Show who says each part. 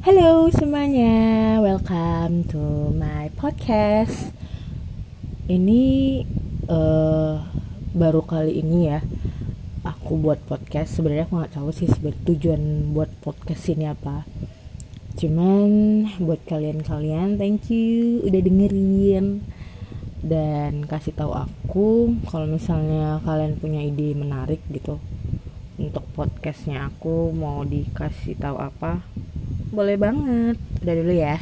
Speaker 1: Halo semuanya, welcome to my podcast. Ini uh, baru kali ini ya aku buat podcast. Sebenarnya aku nggak tahu sih tujuan buat podcast ini apa. Cuman buat kalian-kalian, thank you udah dengerin dan kasih tahu aku kalau misalnya kalian punya ide menarik gitu untuk podcastnya aku mau dikasih tahu apa boleh banget. Udah dulu ya